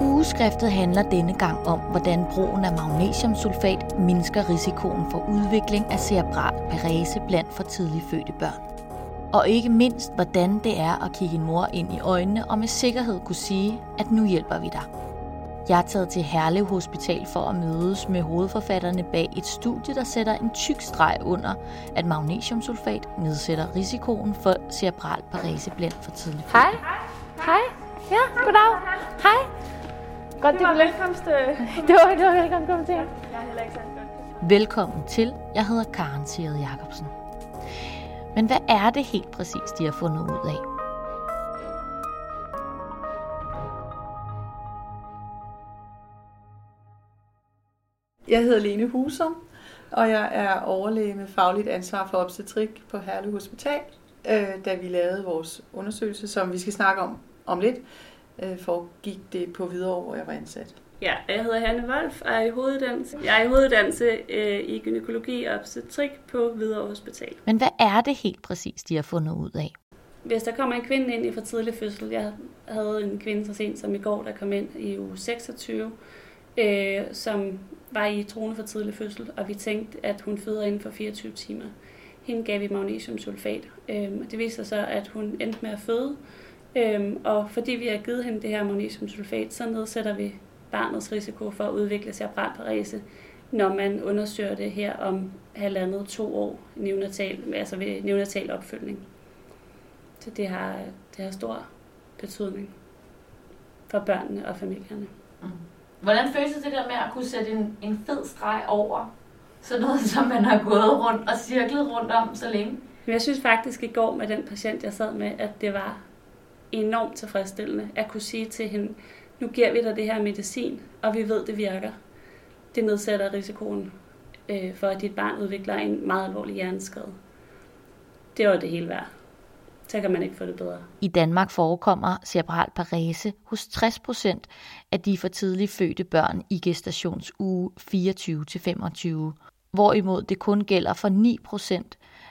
Ugeskriftet handler denne gang om, hvordan brugen af magnesiumsulfat mindsker risikoen for udvikling af cerebral parese blandt for tidligt fødte børn. Og ikke mindst, hvordan det er at kigge en mor ind i øjnene og med sikkerhed kunne sige, at nu hjælper vi dig. Jeg er taget til Herlev Hospital for at mødes med hovedforfatterne bag et studie, der sætter en tyk streg under, at magnesiumsulfat nedsætter risikoen for cerebral parese blandt for tidligt. Hej. Hej. Ja, goddag. Hej. Godt, det var velkomst. Det var, det var velkommen til. Jeg er heller ikke godt. Velkommen til. Jeg hedder Karen Sigrid Jacobsen. Men hvad er det helt præcis, de har fundet ud af? Jeg hedder Lene Husum, og jeg er overlæge med fagligt ansvar for obstetrik på Herlev Hospital. Øh, da vi lavede vores undersøgelse, som vi skal snakke om om lidt, øh, foregik det på Hvidovre, hvor jeg var ansat. Ja, jeg hedder Hanne Wolf og er i hoveduddannelse. Jeg er i hoveduddannelse øh, i gynækologi og obstetrik på Hvidovre Hospital. Men hvad er det helt præcis, de har fundet ud af? Hvis der kommer en kvinde ind i for tidlig fødsel, jeg havde en kvinde så sent som i går, der kom ind i uge 26, øh, som var i troende for tidlig fødsel, og vi tænkte, at hun føder inden for 24 timer. Hende gav vi magnesiumsulfat, øh, og det viser sig, at hun endte med at føde, øh, og fordi vi har givet hende det her magnesiumsulfat, så nedsætter vi barnets risiko for at udvikle cerebral parese, når man undersøger det her om halvandet to år neonatal, altså ved neonatal opfølgning. Så det har, det har stor betydning for børnene og familierne. Mm. Hvordan føles det der med at kunne sætte en, en fed streg over sådan noget, som man har gået rundt og cirklet rundt om så længe? Jeg synes faktisk i går med den patient, jeg sad med, at det var enormt tilfredsstillende at kunne sige til hende, nu giver vi dig det her medicin, og vi ved, det virker. Det nedsætter risikoen øh, for, at dit barn udvikler en meget alvorlig hjerneskade. Det var det hele værd. Så kan man ikke få det bedre. I Danmark forekommer cerebral parese hos 60% af de for tidligt fødte børn i gestationsuge 24-25, hvorimod det kun gælder for 9%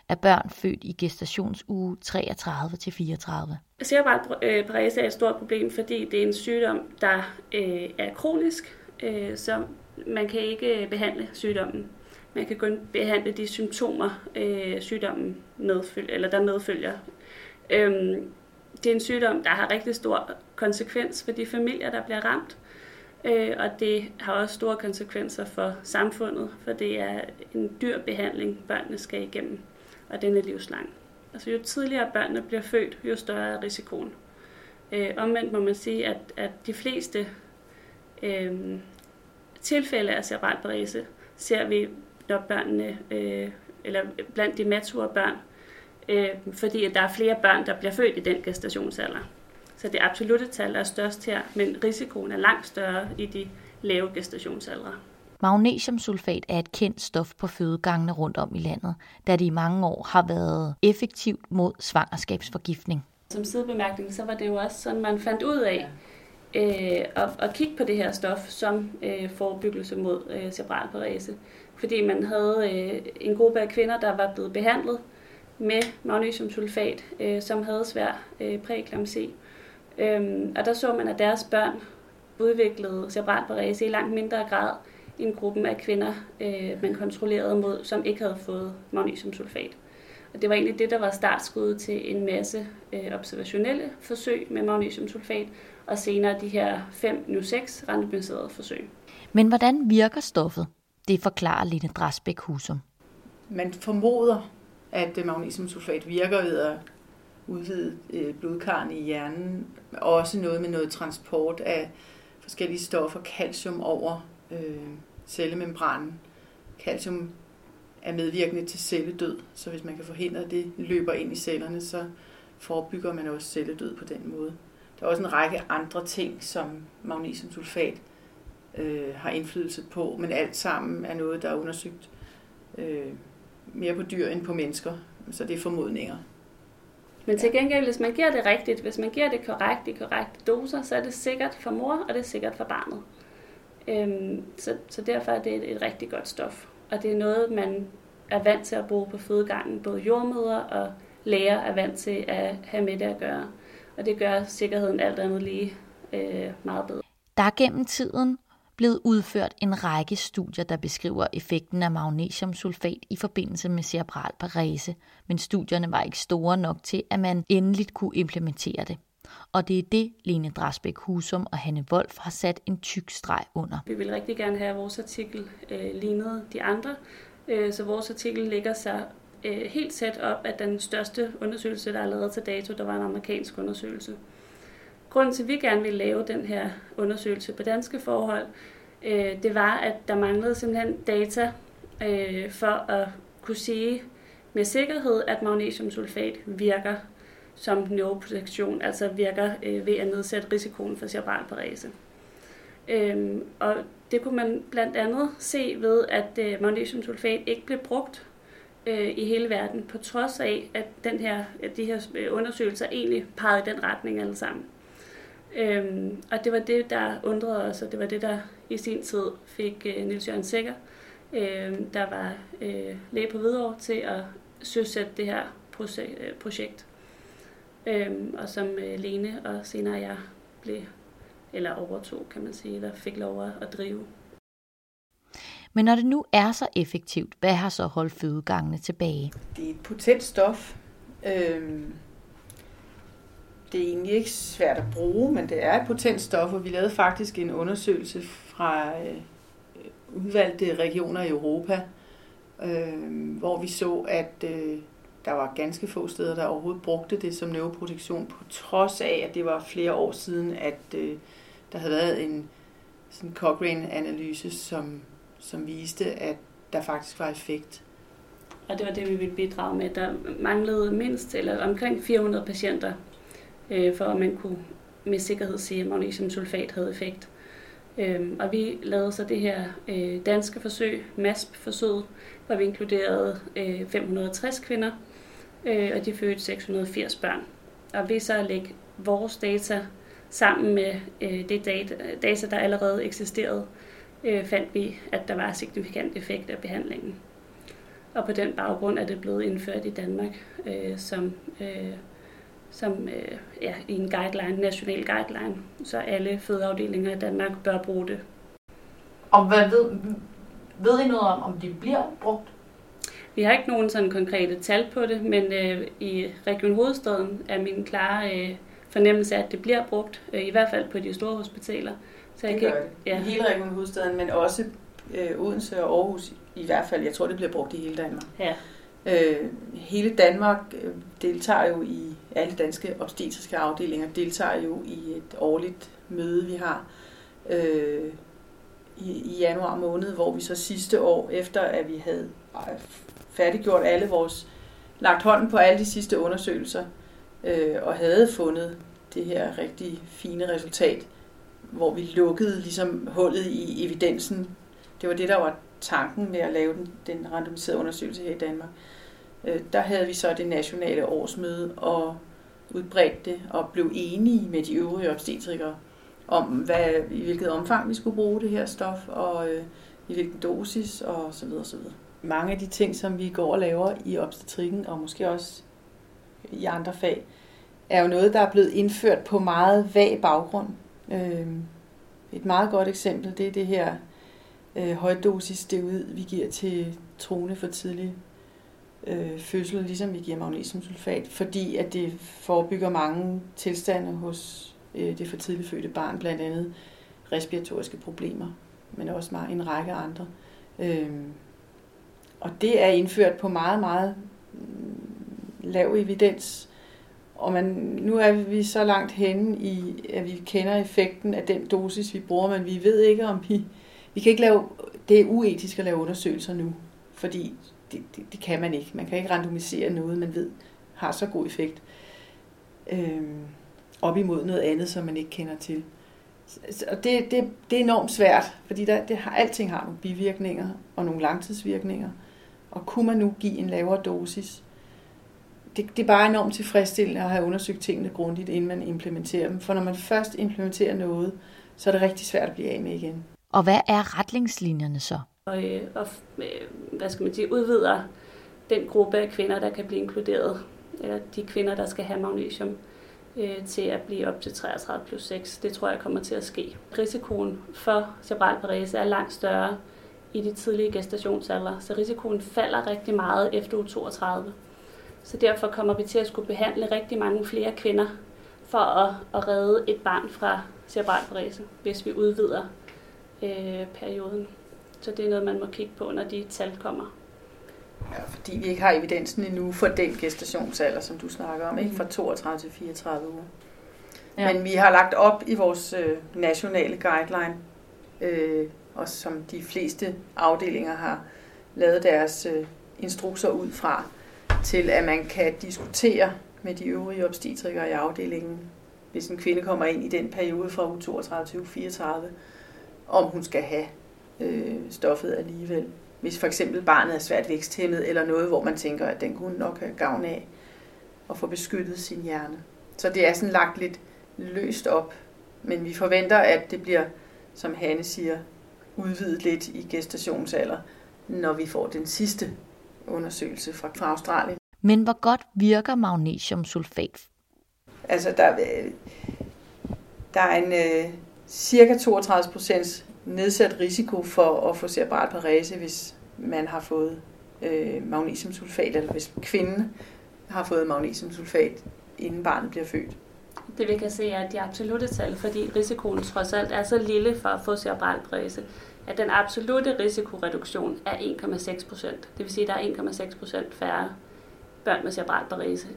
af børn født i gestationsuge 33-34. Cerebral parese øh, er et stort problem, fordi det er en sygdom, der øh, er kronisk, øh, så man kan ikke øh, behandle sygdommen. Man kan kun behandle de symptomer, øh, sygdommen medfølger, eller der medfølger. Øhm, det er en sygdom, der har rigtig stor konsekvens for de familier, der bliver ramt. Øh, og det har også store konsekvenser for samfundet, for det er en dyr behandling, børnene skal igennem, og den er livslang. Altså jo tidligere børnene bliver født, jo større er risikoen. Øh, omvendt må man sige, at, at de fleste øh, tilfælde af cerebral parese ser vi, når børnene, øh, eller blandt de mature børn, øh, fordi at der er flere børn, der bliver født i den gestationsalder. Så det absolutte tal er størst her, men risikoen er langt større i de lave gestationsaldre. Magnesiumsulfat er et kendt stof på fødegangene rundt om i landet, da det i mange år har været effektivt mod svangerskabsforgiftning. Som sidebemærkning, så var det jo også sådan, man fandt ud af øh, at, at kigge på det her stof som øh, forebyggelse mod øh, cerebral parese. Fordi man havde øh, en gruppe af kvinder, der var blevet behandlet med magnesiumsulfat, øh, som havde svær øh, præeklamsi. Øhm, og der så man, at deres børn udviklede cerebral parese i langt mindre grad end gruppen af kvinder, øh, man kontrollerede mod, som ikke havde fået magnesiumsulfat. Og det var egentlig det, der var startskuddet til en masse øh, observationelle forsøg med magnesiumsulfat, og senere de her fem, nu seks randomiserede forsøg. Men hvordan virker stoffet? Det forklarer Line Drasbæk Husum. Man formoder, at magnesiumsulfat virker ved at udvide øh, blodkarren i hjernen. Også noget med noget transport af forskellige stoffer, calcium over øh, cellemembranen. Calcium er medvirkende til celledød, så hvis man kan forhindre, at det løber ind i cellerne, så forebygger man også celledød på den måde. Der er også en række andre ting, som magnesiumsulfat øh, har indflydelse på, men alt sammen er noget, der er undersøgt øh, mere på dyr end på mennesker, så det er formodninger. Men til gengæld, hvis man giver det rigtigt, hvis man giver det korrekt i korrekte doser, så er det sikkert for mor, og det er sikkert for barnet. Øhm, så, så derfor er det et, et rigtig godt stof. Og det er noget, man er vant til at bruge på fødegangen. Både jordmøder og læger er vant til at have med det at gøre. Og det gør sikkerheden alt andet lige øh, meget bedre. Der er gennem tiden blevet udført en række studier, der beskriver effekten af magnesiumsulfat i forbindelse med cerebral parese, men studierne var ikke store nok til, at man endeligt kunne implementere det. Og det er det, Lene Drasbæk Husum og Hanne Wolf har sat en tyk streg under. Vi vil rigtig gerne have, at vores artikel øh, lignede de andre, øh, så vores artikel ligger sig øh, helt tæt op af den største undersøgelse, der er lavet til dato, der var en amerikansk undersøgelse. Grunden til, at vi gerne ville lave den her undersøgelse på danske forhold, øh, det var, at der manglede simpelthen data øh, for at kunne sige med sikkerhed, at magnesiumsulfat virker som neuroprotektion, altså virker øh, ved at nedsætte risikoen for cerebral parese. Øhm, og det kunne man blandt andet se ved, at øh, magnesiumsulfat ikke blev brugt øh, i hele verden, på trods af, at den her, at de her øh, undersøgelser egentlig pegede i den retning alle sammen. Øhm, og det var det, der undrede os, og det var det, der i sin tid fik øh, Niels Jørgen Sikker, øh, der var øh, læge på Hvidovre, til at søsætte det her øh, projekt. Øhm, og som øh, Lene og senere jeg blev, eller overtog, kan man sige, der fik lov at drive. Men når det nu er så effektivt, hvad har så holdt fødegangene tilbage? Det er et potent stof. Øhm, det er egentlig ikke svært at bruge, men det er et potent stof, og vi lavede faktisk en undersøgelse fra øh, udvalgte regioner i Europa, øh, hvor vi så, at øh, der var ganske få steder, der overhovedet brugte det som neuroprotektion, på trods af, at det var flere år siden, at øh, der havde været en sådan Cochrane-analyse, som, som viste, at der faktisk var effekt. Og det var det, vi ville bidrage med. Der manglede mindst eller omkring 400 patienter, øh, for at man kunne med sikkerhed sige, at magnesiumsulfat havde effekt. Øh, og vi lavede så det her øh, danske forsøg, MASP-forsøget, hvor vi inkluderede øh, 560 kvinder, øh, og de fødte 680 børn. Og ved så at lægge vores data sammen med øh, det data, data, der allerede eksisterede, øh, fandt vi, at der var signifikant effekt af behandlingen. Og på den baggrund er det blevet indført i Danmark øh, som, øh, som øh, ja, i en guideline, national guideline, så alle fødeafdelinger i Danmark bør bruge det. Og hvad ved, ved I noget om, om de bliver brugt? Vi har ikke nogen sådan konkrete tal på det, men øh, i Region Hovedstaden er min klare øh, fornemmelse, at det bliver brugt, øh, i hvert fald på de store hospitaler. Så jeg det kan, gør det. Ja. I hele Region Hovedstaden, men også øh, Odense og Aarhus i hvert fald. Jeg tror, det bliver brugt i hele Danmark. Ja. Øh, hele Danmark øh, deltager jo i, alle danske obstetriske afdelinger deltager jo i et årligt møde, vi har øh, i, i januar måned, hvor vi så sidste år, efter at vi havde færdiggjort alle vores, lagt hånden på alle de sidste undersøgelser, øh, og havde fundet det her rigtig fine resultat, hvor vi lukkede ligesom hullet i evidensen. Det var det, der var tanken med at lave den, den randomiserede undersøgelse her i Danmark. Øh, der havde vi så det nationale årsmøde og udbredte det og blev enige med de øvrige obstetrikere om, hvad, i hvilket omfang vi skulle bruge det her stof, og øh, i hvilken dosis, og så videre, så videre mange af de ting, som vi går og laver i obstetrikken, og måske også i andre fag, er jo noget, der er blevet indført på meget vag baggrund. Øh, et meget godt eksempel, det er det her øh, højdosis steroid, vi giver til trone for tidlig øh, fødsel, ligesom vi giver magnesiumsulfat, fordi at det forebygger mange tilstande hos øh, det for tidligt fødte barn, blandt andet respiratoriske problemer, men også en række andre. Øh, og det er indført på meget, meget mm, lav evidens. Og man, nu er vi så langt henne i, at vi kender effekten af den dosis, vi bruger, men vi ved ikke, om vi... Vi kan ikke lave... Det er uetisk at lave undersøgelser nu, fordi det, det, det kan man ikke. Man kan ikke randomisere noget, man ved har så god effekt. øh, op imod noget andet, som man ikke kender til. Og det, det, det er enormt svært, fordi der, det har, alting har nogle bivirkninger og nogle langtidsvirkninger. Og kunne man nu give en lavere dosis? Det, det er bare enormt tilfredsstillende at have undersøgt tingene grundigt, inden man implementerer dem. For når man først implementerer noget, så er det rigtig svært at blive af med igen. Og hvad er retningslinjerne så? Og, øh, og øh, hvad skal man sige, udvider den gruppe af kvinder, der kan blive inkluderet, eller de kvinder, der skal have magnesium. øh, til at blive op til 33 plus 6. Det tror jeg kommer til at ske. Risikoen for cerebral parese er langt større i de tidlige gestationsalder, så risikoen falder rigtig meget efter uge 32. Så derfor kommer vi til at skulle behandle rigtig mange flere kvinder for at, at redde et barn fra cerebral parese, hvis vi udvider øh, perioden. Så det er noget, man må kigge på, når de tal kommer. Ja, fordi vi ikke har evidensen endnu for den gestationsalder, som du snakker om, ikke? fra 32 til 34 uger. Ja. Men vi har lagt op i vores øh, nationale guideline, øh, og som de fleste afdelinger har lavet deres øh, instrukser ud fra, til at man kan diskutere med de øvrige obstetrikere i afdelingen, hvis en kvinde kommer ind i den periode fra uge 32 til uge 34, om hun skal have øh, stoffet alligevel. Hvis for eksempel barnet er svært væksthæmmet, eller noget, hvor man tænker, at den kunne nok have gavn af at få beskyttet sin hjerne. Så det er sådan lagt lidt løst op, men vi forventer, at det bliver, som Hanne siger, udvidet lidt i gestationsalder, når vi får den sidste undersøgelse fra, fra Australien. Men hvor godt virker magnesiumsulfat? Altså, der, der er en øh, cirka 32 procents nedsat risiko for at få cerebral parese, hvis man har fået øh, magnesiumsulfat, eller hvis kvinden har fået magnesiumsulfat, inden barnet bliver født. Det vi kan se er de absolute tal, fordi risikoen trods alt er så lille for at få cerebral parese, at den absolute risikoreduktion er 1,6 procent. Det vil sige, at der er 1,6 procent færre børn med cerebral parese.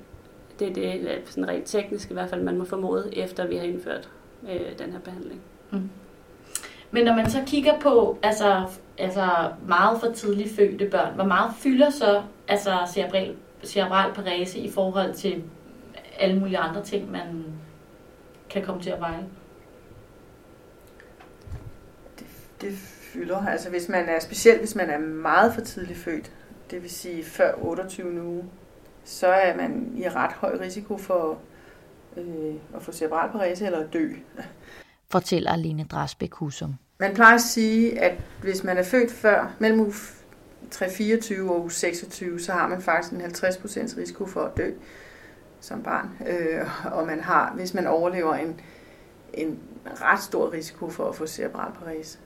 Det er det sådan rent teknisk i hvert fald, man må formode, efter vi har indført øh, den her behandling. Mm. Men når man så kigger på altså, altså meget for tidligt fødte børn, hvor meget fylder så altså cerebral, cerebral parese i forhold til alle mulige andre ting, man kan komme til at veje? Det, det fylder. Altså hvis man er, specielt hvis man er meget for tidligt født, det vil sige før 28 uge, så er man i ret høj risiko for øh, at få cerebral parese eller at dø. Fortæller Line Drasbæk Husum. Man plejer at sige, at hvis man er født før mellem uge 3-24 og uge 26, så har man faktisk en 50% risiko for at dø som barn. Øh, og man har, hvis man overlever, en, en ret stor risiko for at få cerebral parese.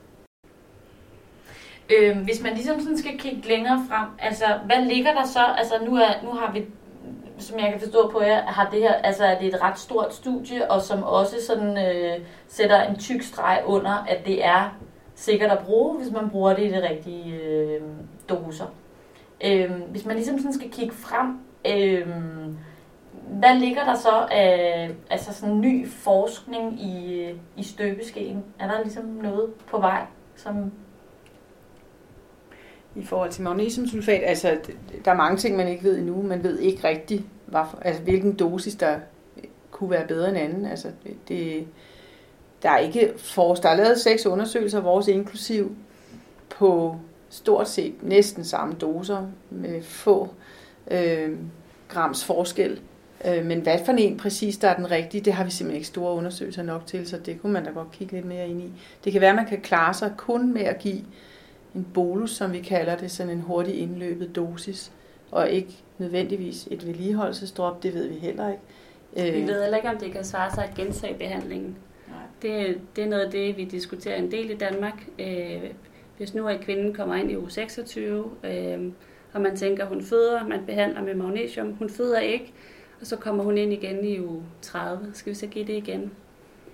Øh, hvis man ligesom sådan skal kigge længere frem, altså hvad ligger der så? Altså nu, er, nu har vi, som jeg kan forstå på jer, har det her, altså er det et ret stort studie, og som også sådan øh, sætter en tyk streg under, at det er sikkert at bruge, hvis man bruger det i de rigtige øh, doser. Øh, hvis man ligesom sådan skal kigge frem, øh, hvad ligger der så af altså sådan ny forskning i, i støbeskeen? Er der ligesom noget på vej, som i forhold til magnesiumsulfat. Altså, der er mange ting, man ikke ved endnu. Man ved ikke rigtigt, hvad, altså, hvilken dosis, der øh, kunne være bedre end anden. Altså, det, der er ikke for, der er lavet seks undersøgelser, vores inklusiv, på stort set næsten samme doser med få øh, grams forskel. Øh, men hvad for en præcis, der er den rigtige, det har vi simpelthen ikke store undersøgelser nok til, så det kunne man da godt kigge lidt mere ind i. Det kan være, at man kan klare sig kun med at give en bolus, som vi kalder det, sådan en hurtig indløbet dosis, og ikke nødvendigvis et vedligeholdelsesdrop, det ved vi heller ikke. Vi øh, ved heller ikke, om det kan svare sig at gentage behandlingen. Nej. Det, det er noget af det, vi diskuterer en del i Danmark. Øh, hvis nu er kvinden kommer ind i uge 26, øh, og man tænker, hun føder, man behandler med magnesium, hun føder ikke, og så kommer hun ind igen i uge 30. Skal vi så give det igen?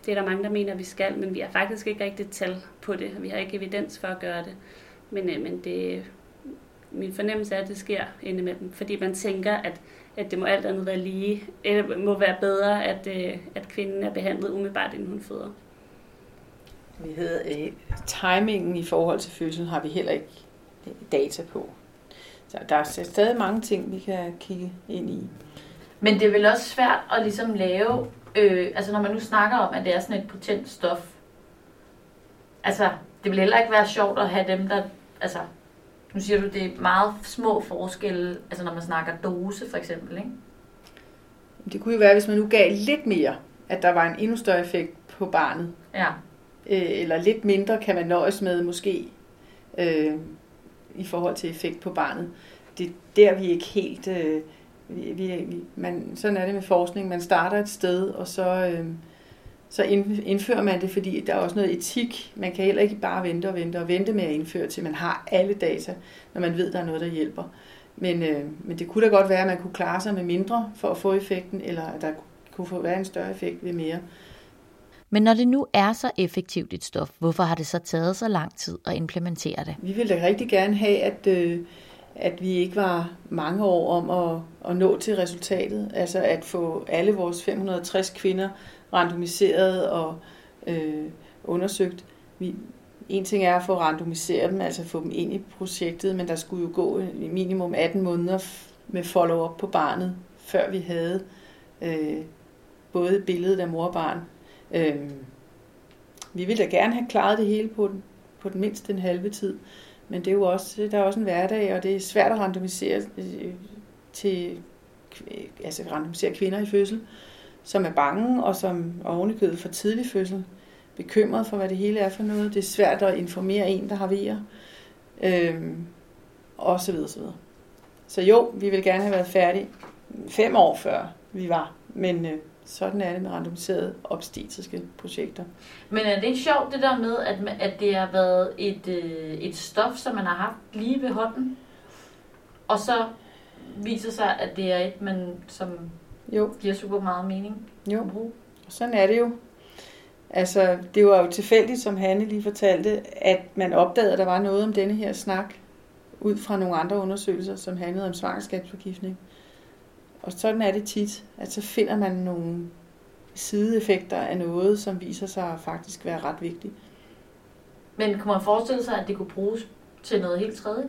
Det er der mange, der mener, vi skal, men vi har faktisk ikke rigtig tal på det. Vi har ikke evidens for at gøre det. Men, øh, men det, min fornemmelse er, at det sker indimellem, fordi man tænker, at, at det må alt andet være lige, eller må være bedre, at, øh, at kvinden er behandlet umiddelbart, inden hun føder. Vi hedder, øh, timingen i forhold til fødslen har vi heller ikke øh, data på. Så der er stadig mange ting, vi kan kigge ind i. Men det er vel også svært at ligesom lave, øh, altså når man nu snakker om, at det er sådan et potent stof, altså det vil heller ikke være sjovt at have dem, der altså, nu siger du, det er meget små forskelle, altså når man snakker dose for eksempel, ikke? Det kunne jo være, hvis man nu gav lidt mere, at der var en endnu større effekt på barnet. Ja. Øh, eller lidt mindre kan man nøjes med måske øh, i forhold til effekt på barnet. Det er der, vi ikke helt øh, vi, vi, man, sådan er det med forskning. Man starter et sted, og så, øh, så indfører man det, fordi der er også noget etik. Man kan heller ikke bare vente og vente og vente med at indføre, til man har alle data, når man ved, der er noget, der hjælper. Men, øh, men det kunne da godt være, at man kunne klare sig med mindre for at få effekten, eller at der kunne få være en større effekt ved mere. Men når det nu er så effektivt et stof, hvorfor har det så taget så lang tid at implementere det? Vi ville da rigtig gerne have, at, øh, at vi ikke var mange år om at, at nå til resultatet. Altså at få alle vores 560 kvinder randomiseret og øh, undersøgt. Vi, en ting er at få randomiseret dem, altså få dem ind i projektet, men der skulle jo gå minimum 18 måneder med follow-up på barnet, før vi havde øh, både billedet af mor og barn. Øh, vi ville da gerne have klaret det hele på den, på den mindst en halve tid, men det er jo også, der er også en hverdag, og det er svært at randomisere øh, til altså randomisere kvinder i fødsel, som er bange, og som ovenikøbet for tidlig fødsel bekymret for, hvad det hele er for noget. Det er svært at informere en, der har vejer. Øhm, og så videre, så videre. Så jo, vi vil gerne have været færdige fem år før vi var, men øh, sådan er det med randomiserede obstetriske projekter. Men er det ikke sjovt det der med, at, at det har været et, øh, et stof, som man har haft lige ved hånden, og så viser sig, at det er et, man, som jo. giver super meget mening jo. at bruge? sådan er det jo. Altså, det var jo tilfældigt, som Hanne lige fortalte, at man opdagede, at der var noget om denne her snak, ud fra nogle andre undersøgelser, som handlede om svangerskabsforgiftning. Og sådan er det tit, at så finder man nogle sideeffekter af noget, som viser sig at faktisk være ret vigtigt. Men kunne man forestille sig, at det kunne bruges til noget helt tredje?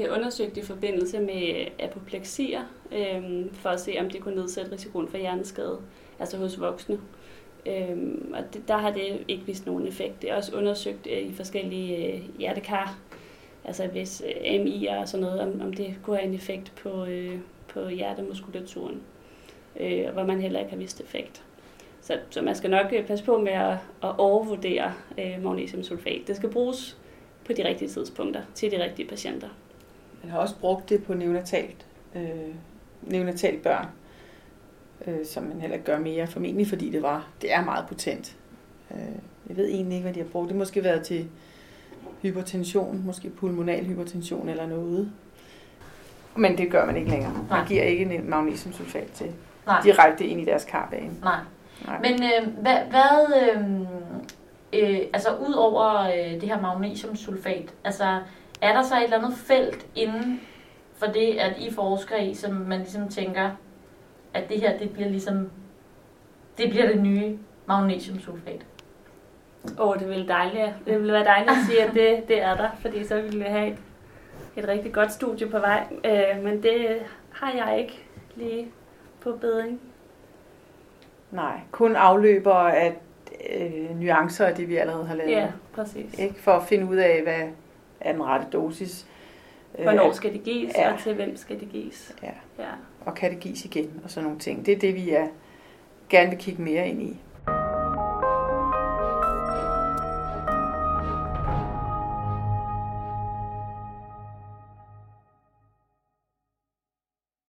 Det er undersøgt i forbindelse med apopleksier, øh, for at se, om det kunne nedsætte risikoen for hjerneskade, altså hos voksne. Øhm, og det, der har det ikke vist nogen effekt. Det er også undersøgt øh, i forskellige øh, hjertekar, altså hvis øh, MI og sådan noget, om, om det kunne have en effekt på, øh, på hjertemuskulaturen, øh, hvor man heller ikke har vist effekt. Så, så man skal nok øh, passe på med at, at overvurdere øh, magnesiumsulfat. Det skal bruges på de rigtige tidspunkter til de rigtige patienter. Man har også brugt det på neonatalt, øh, neonatalt børn øh, som man heller gør mere, formentlig fordi det var, det er meget potent. Øh, jeg ved egentlig ikke, hvad de har brugt. Det har måske været til hypertension, måske pulmonal hypertension eller noget. Men det gør man ikke længere. Man Nej. giver ikke en magnesiumsulfat til Nej. direkte ind i deres karbane. Nej. Nej. Men øh, hvad, hvad øh, øh, altså ud over øh, det her magnesiumsulfat, altså er der så et eller andet felt inden for det, at I forsker i, som man ligesom tænker, at det her, det bliver ligesom, det bliver det nye magnesiumsulfat. Åh, oh, det ville dejligt. Det ville være dejligt at sige, at det, det er der, fordi så ville vi have et, et rigtig godt studie på vej. Øh, men det har jeg ikke lige på bedring. Nej, kun afløber af øh, nuancer af det, vi allerede har lavet. Ja, præcis. Ikke? For at finde ud af, hvad er den rette dosis. Hvornår skal det gives, ja. og til hvem skal det gives. Ja. ja. Og kan det gives igen, og sådan nogle ting. Det er det, vi er, gerne vil kigge mere ind i.